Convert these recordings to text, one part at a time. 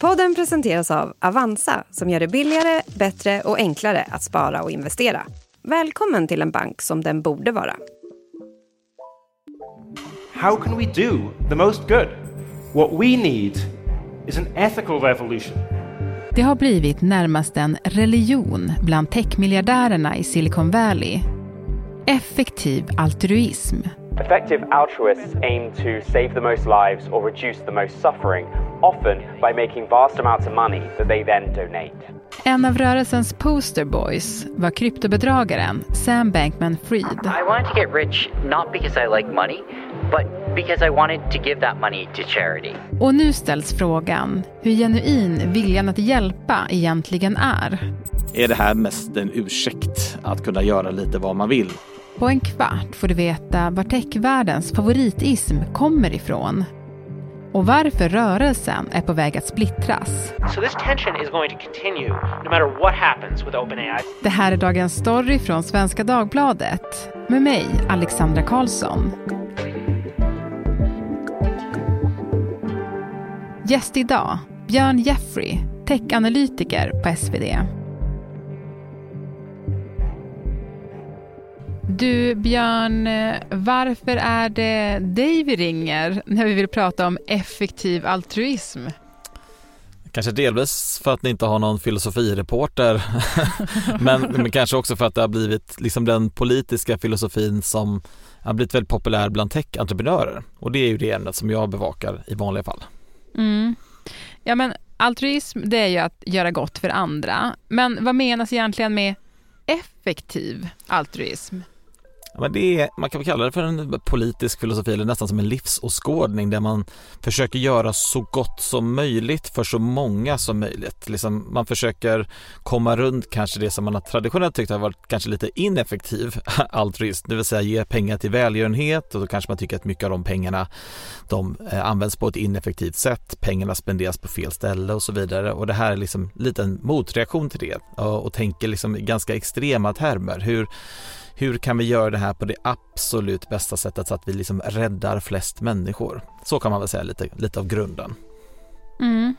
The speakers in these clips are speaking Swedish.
Podden presenteras av Avanza som gör det billigare, bättre och enklare att spara och investera. Välkommen till en bank som den borde vara. How can we do the most good? What we need is an ethical revolution. Det har blivit närmast en religion bland techmiljardärerna i Silicon Valley. Effektiv altruism. Effective altruists aim to save the most lives or reduce the most suffering, often by making vast amounts of money that they then donate. En av rörelsens poster boys var kryptobedragaren Sam Bankman-Fried. I wanted to get rich not because I like money, but because I wanted to give that money to charity. Och nu ställs frågan hur genuin viljan att hjälpa egentligen är. Är det här mest en ursäkt att kunna göra lite vad man vill? På en kvart får du veta var techvärldens favoritism kommer ifrån och varför rörelsen är på väg att splittras. So continue no. Det här är dagens story från Svenska Dagbladet med mig, Alexandra Karlsson. Gäst idag, Björn Jeffrey, techanalytiker på SvD. Du Björn, varför är det dig vi ringer när vi vill prata om effektiv altruism? Kanske delvis för att ni inte har någon filosofireporter men, men kanske också för att det har blivit liksom den politiska filosofin som har blivit väldigt populär bland tech-entreprenörer och det är ju det ämnet som jag bevakar i vanliga fall. Mm. Ja men altruism det är ju att göra gott för andra men vad menas egentligen med effektiv altruism? Men det är, man kan väl kalla det för en politisk filosofi eller nästan som en livsåskådning där man försöker göra så gott som möjligt för så många som möjligt. Liksom man försöker komma runt kanske det som man har traditionellt tyckt har varit kanske lite ineffektiv altruism, det vill säga ge pengar till välgörenhet och då kanske man tycker att mycket av de pengarna de eh, används på ett ineffektivt sätt, pengarna spenderas på fel ställe och så vidare och det här är liksom lite en motreaktion till det och, och tänker liksom i ganska extrema termer. Hur hur kan vi göra det här på det absolut bästa sättet så att vi liksom räddar flest människor? Så kan man väl säga lite, lite av grunden. Mm.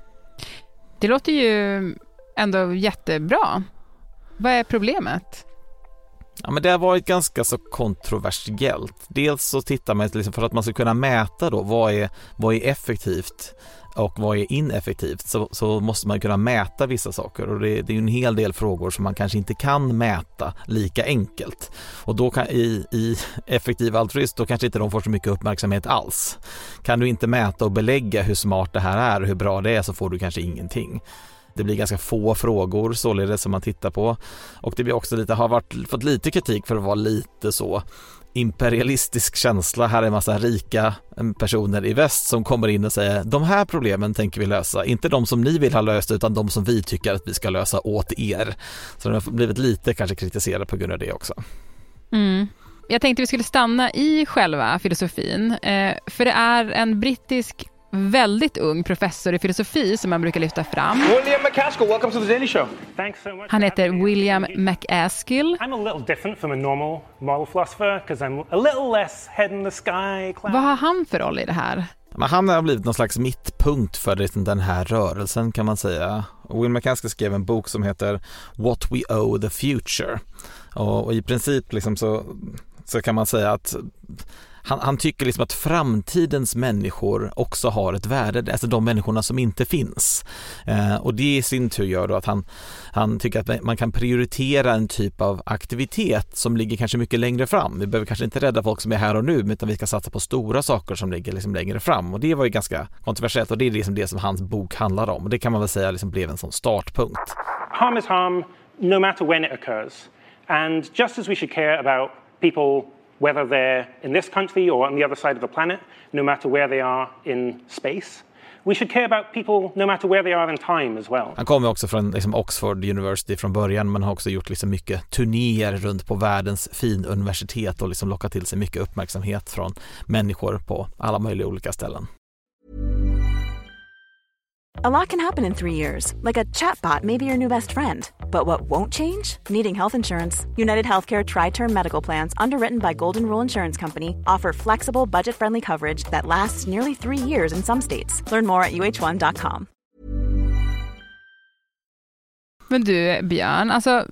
Det låter ju ändå jättebra. Vad är problemet? Ja, men det har varit ganska så kontroversiellt. Dels så tittar man liksom för att man ska kunna mäta då vad är, vad är effektivt och vad är ineffektivt så, så måste man kunna mäta vissa saker och det, det är en hel del frågor som man kanske inte kan mäta lika enkelt. Och då kan i, i effektiv altruism då kanske inte de får så mycket uppmärksamhet alls. Kan du inte mäta och belägga hur smart det här är och hur bra det är så får du kanske ingenting. Det blir ganska få frågor således som man tittar på och det blir också lite, har varit, fått lite kritik för att vara lite så imperialistisk känsla. Här är en massa rika personer i väst som kommer in och säger de här problemen tänker vi lösa, inte de som ni vill ha löst utan de som vi tycker att vi ska lösa åt er. Så de har blivit lite kanske kritiserade på grund av det också. Mm. Jag tänkte vi skulle stanna i själva filosofin, eh, för det är en brittisk väldigt ung professor i filosofi som man brukar lyfta fram. William McCaskill, welcome to the Daily Show. Thanks so much. Han heter William McAskill. I'm a little different from a normal moral philosopher because I'm a little less head in the sky. Vad har han för roll i det här? Men han har blivit någon slags mittpunkt för den här rörelsen kan man säga. Will McCaskill skrev en bok som heter What We Owe the Future. Och, och i princip liksom så, så kan man säga att han, han, tycker liksom att framtidens människor också har ett värde, alltså de människorna som inte finns. Eh, och det i sin tur gör då att han, han tycker att man kan prioritera en typ av aktivitet som ligger kanske mycket längre fram. Vi behöver kanske inte rädda folk som är här och nu utan vi ska satsa på stora saker som ligger liksom längre fram och det var ju ganska kontroversiellt och det är liksom det som hans bok handlar om och det kan man väl säga liksom blev en sån startpunkt. Harm is harm no matter when it occurs. And just as we should care about people whether they're in this country or on the other side of the planet, no matter where they are in space. We should care about people no matter where they are in time as well. Han kommer också från liksom Oxford University från början men har också gjort liksom mycket turnéer runt på världens finuniversitet och liksom lockat till sig mycket uppmärksamhet från människor på alla möjliga olika ställen. A lot can happen in three years, like a chatbot may be your new best friend. But what won't change? Needing health insurance. United Healthcare Tri Term Medical Plans, underwritten by Golden Rule Insurance Company, offer flexible, budget friendly coverage that lasts nearly three years in some states. Learn more at uh1.com. Men du Björn, alltså,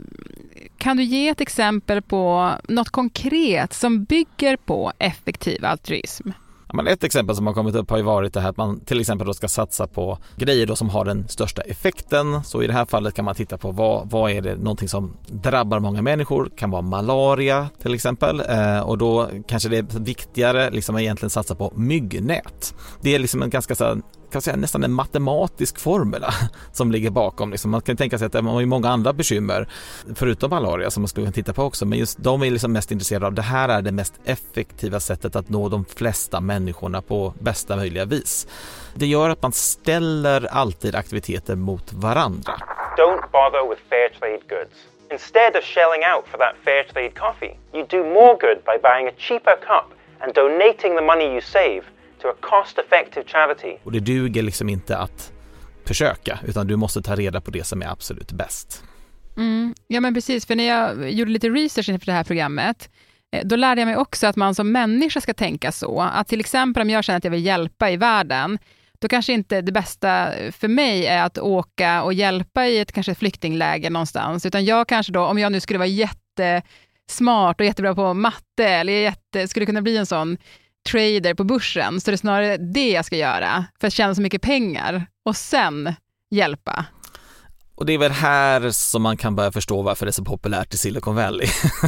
kan du ge ett exempel på något konkret som bygger på effektiv altruism? Ja, men ett exempel som har kommit upp har ju varit det här att man till exempel då ska satsa på grejer då som har den största effekten. Så i det här fallet kan man titta på vad, vad är det någonting som drabbar många människor, Det kan vara malaria till exempel eh, och då kanske det är viktigare liksom att egentligen satsa på myggnät. Det är liksom en ganska så kan säga, nästan en matematisk formel som ligger bakom. Liksom. Man kan tänka sig att det har många andra bekymmer förutom malaria som man skulle kunna titta på också. Men just de är liksom mest intresserade av det här är det mest effektiva sättet att nå de flesta människorna på bästa möjliga vis. Det gör att man ställer alltid aktiviteter mot varandra. Don't bother with fair trade goods. Instead of shelling out for that fair trade coffee, you do more good by buying a cheaper cup and donating the money you save to a cost effective charity. Och det duger liksom inte att försöka utan du måste ta reda på det som är absolut bäst. Mm. Ja men precis, för när jag gjorde lite research inför det här programmet eh, då lärde jag mig också att man som människa ska tänka så. Att till exempel om jag känner att jag vill hjälpa i världen, då kanske inte det bästa för mig är att åka och hjälpa i ett kanske flyktingläger någonstans, utan jag kanske då, om jag nu skulle vara jättesmart och jättebra på matte, eller jätte, skulle kunna bli en sån trader på börsen, så det är snarare det jag ska göra för att tjäna så mycket pengar och sen hjälpa. Och det är väl här som man kan börja förstå varför det är så populärt i Silicon Valley.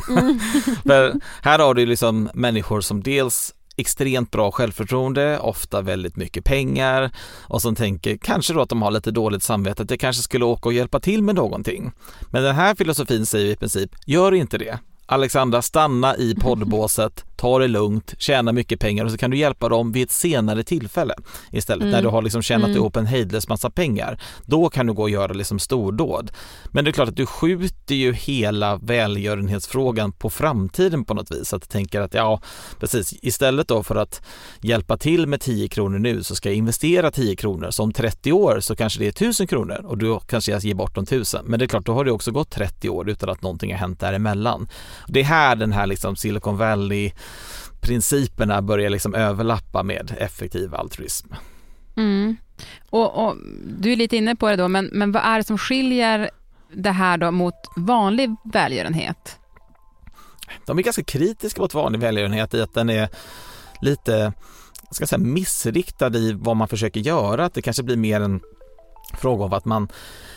Mm. för här har du liksom människor som dels extremt bra självförtroende, ofta väldigt mycket pengar och som tänker kanske då att de har lite dåligt samvete att jag kanske skulle åka och hjälpa till med någonting. Men den här filosofin säger i princip, gör inte det. Alexandra, stanna i poddbåset, ta det lugnt, tjäna mycket pengar och så kan du hjälpa dem vid ett senare tillfälle istället mm. när du har liksom tjänat mm. ihop en hejdlös massa pengar. Då kan du gå och göra liksom stordåd. Men det är klart att du skjuter ju hela välgörenhetsfrågan på framtiden på något vis. Att du tänker att ja, precis, istället då för att hjälpa till med 10 kronor nu så ska jag investera 10 kronor. Så om 30 år så kanske det är 1000 kronor och då kanske jag ger bort de 1000. Men det är klart, då har det också gått 30 år utan att någonting har hänt däremellan. Det är här den här liksom Silicon Valley principerna börjar liksom överlappa med effektiv altruism. Mm. Och, och, du är lite inne på det då, men, men vad är det som skiljer det här då mot vanlig välgörenhet? De är ganska kritiska mot vanlig välgörenhet i att den är lite ska säga, missriktad i vad man försöker göra, att det kanske blir mer en fråga om att man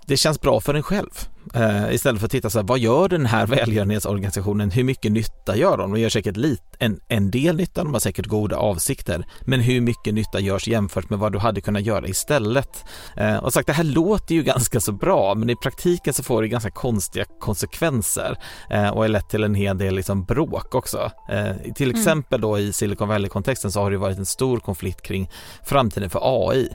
det känns bra för en själv. Eh, istället för att titta så här, vad gör den här välgörenhetsorganisationen? Hur mycket nytta gör de? De gör säkert lit, en, en del nytta, de har säkert goda avsikter. Men hur mycket nytta görs jämfört med vad du hade kunnat göra istället? Eh, och sagt, det här låter ju ganska så bra, men i praktiken så får det ganska konstiga konsekvenser eh, och är lätt till en hel del liksom bråk också. Till mm. exempel då i Silicon Valley-kontexten så har det varit en stor konflikt kring framtiden för AI.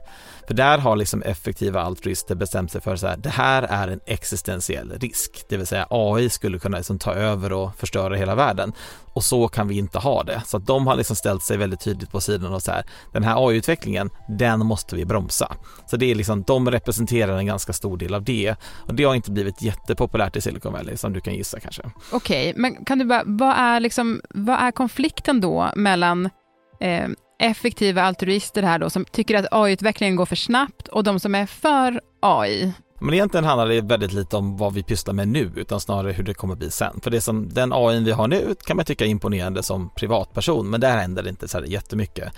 För där har liksom effektiva altruister bestämt sig för så här, det här är en existentiell risk, det vill säga AI skulle kunna liksom ta över och förstöra hela världen och så kan vi inte ha det. Så att de har liksom ställt sig väldigt tydligt på sidan och så här, den här AI-utvecklingen, den måste vi bromsa. Så det är liksom, de representerar en ganska stor del av det och det har inte blivit jättepopulärt i Silicon Valley som du kan gissa kanske. Okej, okay, men kan du bara, vad är liksom, vad är konflikten då mellan eh, effektiva altruister här då som tycker att AI-utvecklingen går för snabbt och de som är för AI. Men egentligen handlar det väldigt lite om vad vi pysslar med nu utan snarare hur det kommer bli sen. För det som den AI vi har nu kan man tycka är imponerande som privatperson men där händer det inte så här jättemycket.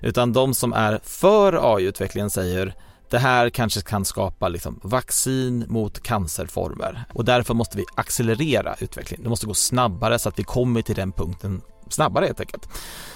Utan de som är för AI-utvecklingen säger det här kanske kan skapa liksom vaccin mot cancerformer och därför måste vi accelerera utvecklingen. Det måste gå snabbare så att vi kommer till den punkten snabbare helt enkelt.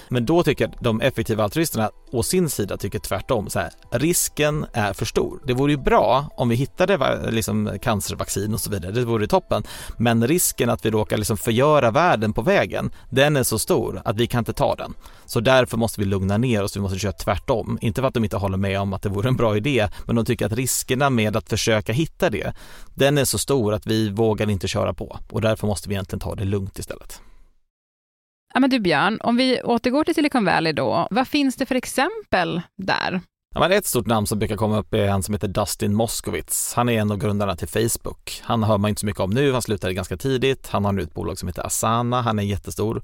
Men då tycker de effektiva altruisterna å sin sida tycker tvärtom. Så här, risken är för stor. Det vore ju bra om vi hittade liksom cancervaccin och så vidare. Det vore toppen. Men risken att vi råkar liksom förgöra världen på vägen, den är så stor att vi kan inte ta den. Så därför måste vi lugna ner oss. Vi måste köra tvärtom. Inte för att de inte håller med om att det vore en bra idé, men de tycker att riskerna med att försöka hitta det, den är så stor att vi vågar inte köra på och därför måste vi egentligen ta det lugnt istället. Ja, men du Björn, om vi återgår till Silicon Valley då, vad finns det för exempel där? Ja, men ett stort namn som brukar komma upp är en som heter Dustin Moskowitz. Han är en av grundarna till Facebook. Han hör man inte så mycket om nu, han slutade ganska tidigt. Han har nu ett bolag som heter Asana, han är jättestor.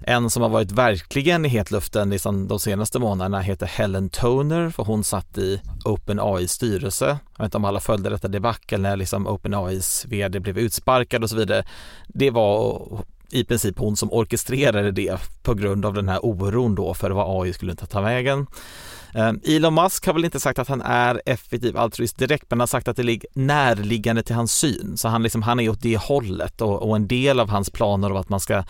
En som har varit verkligen i hetluften liksom de senaste månaderna heter Helen Toner, för hon satt i OpenAIs styrelse. Jag vet inte om alla följde detta debacle när liksom OpenAIs vd blev utsparkad och så vidare. Det var i princip hon som orkestrerade det på grund av den här oron då för vad AI skulle ta vägen. Ehm, Elon Musk har väl inte sagt att han är effektiv altruist direkt, men han har sagt att det ligger närliggande till hans syn. Så han, liksom, han är åt det hållet och, och en del av hans planer av att man ska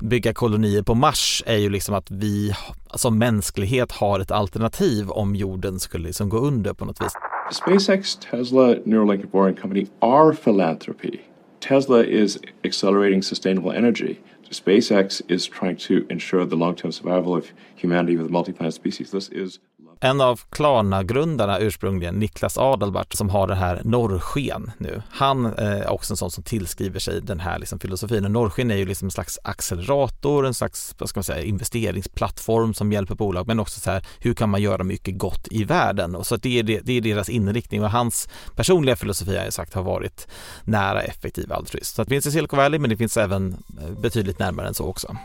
bygga kolonier på Mars är ju liksom att vi som mänsklighet har ett alternativ om jorden skulle liksom gå under på något vis. SpaceX, Tesla, Neuralink and Boring Company are philanthropy. Tesla is accelerating sustainable energy. SpaceX is trying to ensure the long-term survival of humanity with multi-planet species. This is en av Klarna-grundarna ursprungligen, Niklas Adalbert, som har det här norrsken nu. Han eh, är också en sån som tillskriver sig den här liksom filosofin. Och norrsken är ju liksom en slags accelerator, en slags vad ska man säga, investeringsplattform som hjälper bolag, men också så här, hur kan man göra mycket gott i världen? Och så det är, det, det är deras inriktning och hans personliga filosofi har jag sagt har varit nära effektiv altruism. Så det finns i Silicon Valley, men det finns även eh, betydligt närmare än så också.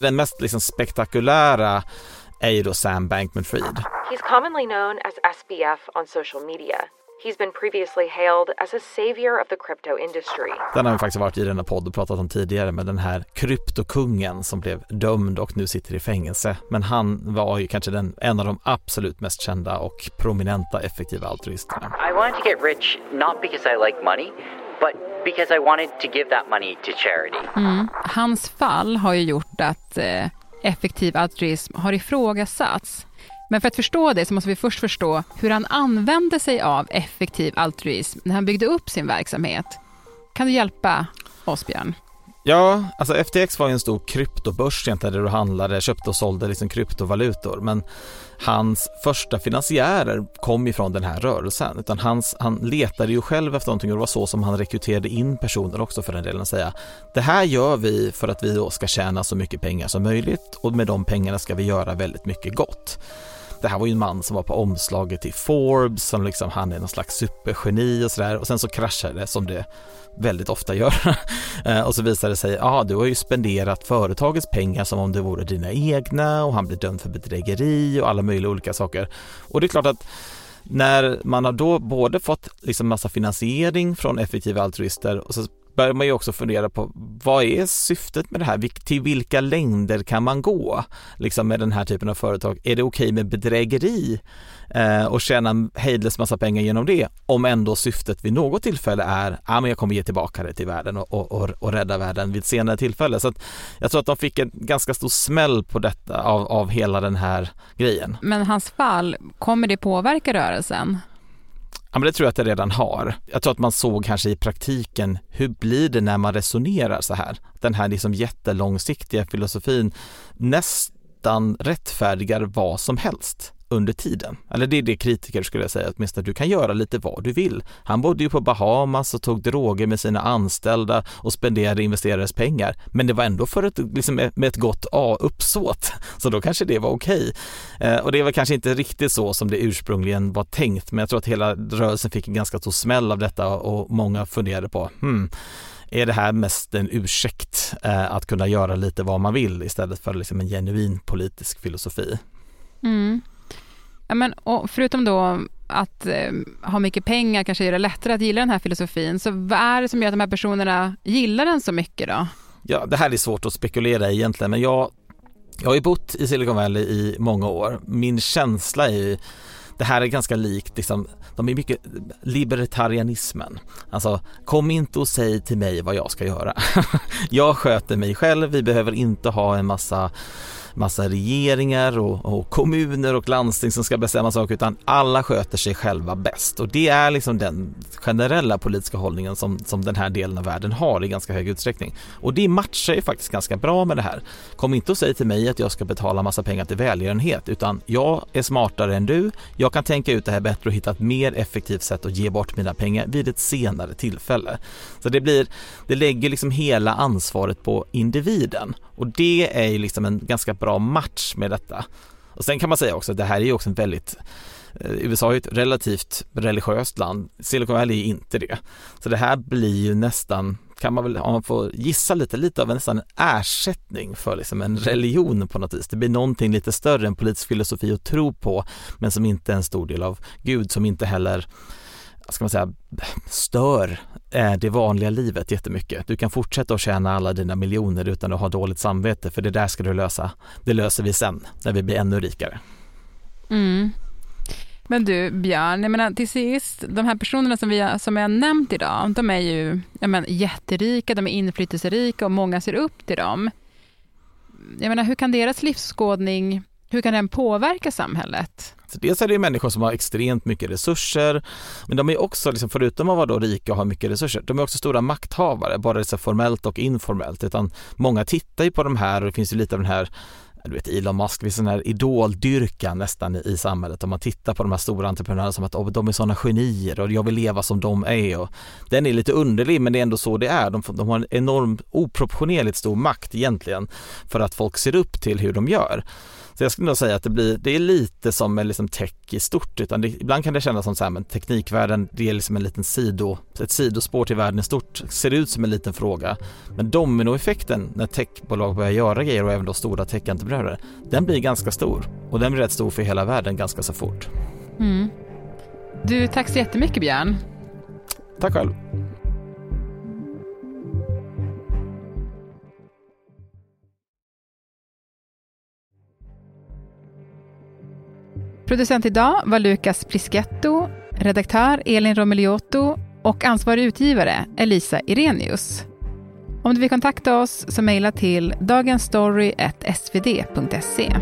Den mest liksom spektakulära är ju då Sam Bankman-Fried. He's commonly known as SBF on social media. He's been previously hailed as a savior of the crypto industry. Den har vi faktiskt varit i denna podd och pratat om tidigare med den här kryptokungen som blev dömd och nu sitter i fängelse. Men han var ju kanske den, en av de absolut mest kända och prominenta effektiva altruisterna. I wanted to get rich not because I like money but because I wanted to give that money to charity. Mm. Hans fall har ju gjort att eh, effektiv altruism har ifrågasatts. Men för att förstå det så måste vi först förstå hur han använde sig av effektiv altruism när han byggde upp sin verksamhet. Kan du hjälpa oss, Björn? Ja, alltså FTX var ju en stor kryptobörs egentligen där du handlade, köpte och sålde liksom kryptovalutor. Men hans första finansiärer kom ifrån den här rörelsen. Utan hans, han letade ju själv efter någonting och det var så som han rekryterade in personer också för den delen att säga det här gör vi för att vi då ska tjäna så mycket pengar som möjligt och med de pengarna ska vi göra väldigt mycket gott. Det här var ju en man som var på omslaget till Forbes, som liksom han är någon slags supergeni och sådär och sen så kraschade det som det väldigt ofta gör. Eh, och så visade det sig, ja du har ju spenderat företagets pengar som om det vore dina egna och han blir dömd för bedrägeri och alla möjliga olika saker. Och det är klart att när man har då både fått liksom massa finansiering från effektiva altruister och så börjar man ju också fundera på vad är syftet med det här? Till vilka längder kan man gå liksom med den här typen av företag? Är det okej okay med bedrägeri eh, och tjäna hejdlös massa pengar genom det om ändå syftet vid något tillfälle är att ah, jag kommer ge tillbaka det till världen och, och, och, och rädda världen vid ett senare tillfälle. Så jag tror att de fick en ganska stor smäll på detta av, av hela den här grejen. Men hans fall, kommer det påverka rörelsen? Ja, men det tror jag att det redan har. Jag tror att man såg kanske i praktiken, hur blir det när man resonerar så här? Den här liksom jättelångsiktiga filosofin nästan rättfärdigar vad som helst under tiden. Eller det är det kritiker skulle jag säga, åtminstone du kan göra lite vad du vill. Han bodde ju på Bahamas och tog droger med sina anställda och spenderade investerares pengar. Men det var ändå för ett, liksom med ett gott A-uppsåt, så då kanske det var okej. Okay. Eh, och det var kanske inte riktigt så som det ursprungligen var tänkt, men jag tror att hela rörelsen fick en ganska stor smäll av detta och många funderade på, hmm, är det här mest en ursäkt eh, att kunna göra lite vad man vill istället för liksom en genuin politisk filosofi? Mm. Ja, men, och förutom då att eh, ha mycket pengar kanske gör det lättare att gilla den här filosofin, så vad är det som gör att de här personerna gillar den så mycket då? Ja, det här är svårt att spekulera i egentligen, men jag, jag har ju bott i Silicon Valley i många år. Min känsla är ju det här är ganska likt, liksom, de är mycket libertarianismen. Alltså, kom inte och säg till mig vad jag ska göra. jag sköter mig själv, vi behöver inte ha en massa massa regeringar och, och, kommuner och landsting som ska bestämma saker utan alla sköter sig själva bäst och det är liksom den generella politiska hållningen som, som den här delen av världen har i ganska hög utsträckning. Och det matchar ju faktiskt ganska bra med det här. Kom inte och säg till mig att jag ska betala massa pengar till välgörenhet utan jag är smartare än du. Jag kan tänka ut det här bättre och hitta ett mer effektivt sätt att ge bort mina pengar vid ett senare tillfälle. Så det blir, det lägger liksom hela ansvaret på individen och det är ju liksom en ganska bra match med detta. Och sen kan man säga också att det här är ju också en väldigt eh, USA är ett relativt religiöst land, Silicon Valley är inte det. Så det här blir ju nästan, kan man väl, om man får gissa lite, lite av en, nästan en ersättning för liksom en religion på något vis. Det blir någonting lite större än politisk filosofi att tro på, men som inte är en stor del av Gud, som inte heller ska man säga, stör eh, det vanliga livet jättemycket. Du kan fortsätta att tjäna alla dina miljoner utan att ha dåligt samvete för det där ska du lösa. Det löser vi sen när vi blir ännu rikare. Mm. Men du Björn, jag menar till sist, de här personerna som, vi, som jag nämnt idag, de är ju jag menar, jätterika, de är inflytelserika och många ser upp till dem. Jag menar, hur kan deras livsskådning, hur kan den påverka samhället? Så dels är det människor som har extremt mycket resurser, men de är också, liksom, förutom att vara då rika och ha mycket resurser, de är också stora makthavare, både liksom formellt och informellt. Utan många tittar ju på de här och det finns ju lite av den här du vet Elon Musk, vi sån här idoldyrkan nästan i, i samhället. Om man tittar på de här stora entreprenörerna som att oh, de är sådana genier och jag vill leva som de är. Och den är lite underlig men det är ändå så det är. De, de har en enorm oproportionerligt stor makt egentligen för att folk ser upp till hur de gör. Så jag skulle nog säga att det, blir, det är lite som med liksom tech i stort, utan det, ibland kan det kännas som så här, men teknikvärlden, det är liksom en liten sido, ett sidospår till världen i stort, ser ut som en liten fråga. Men dominoeffekten när techbolag börjar göra grejer och även då stora techentreprenörer, den blir ganska stor och den blir rätt stor för hela världen ganska så fort. Mm. Du, tack så jättemycket Björn. Tack själv. Producent idag var Lukas Prisketto, redaktör Elin Romeliotto och ansvarig utgivare Elisa Irenius. Om du vill kontakta oss så mejla till dagensstory.svd.se.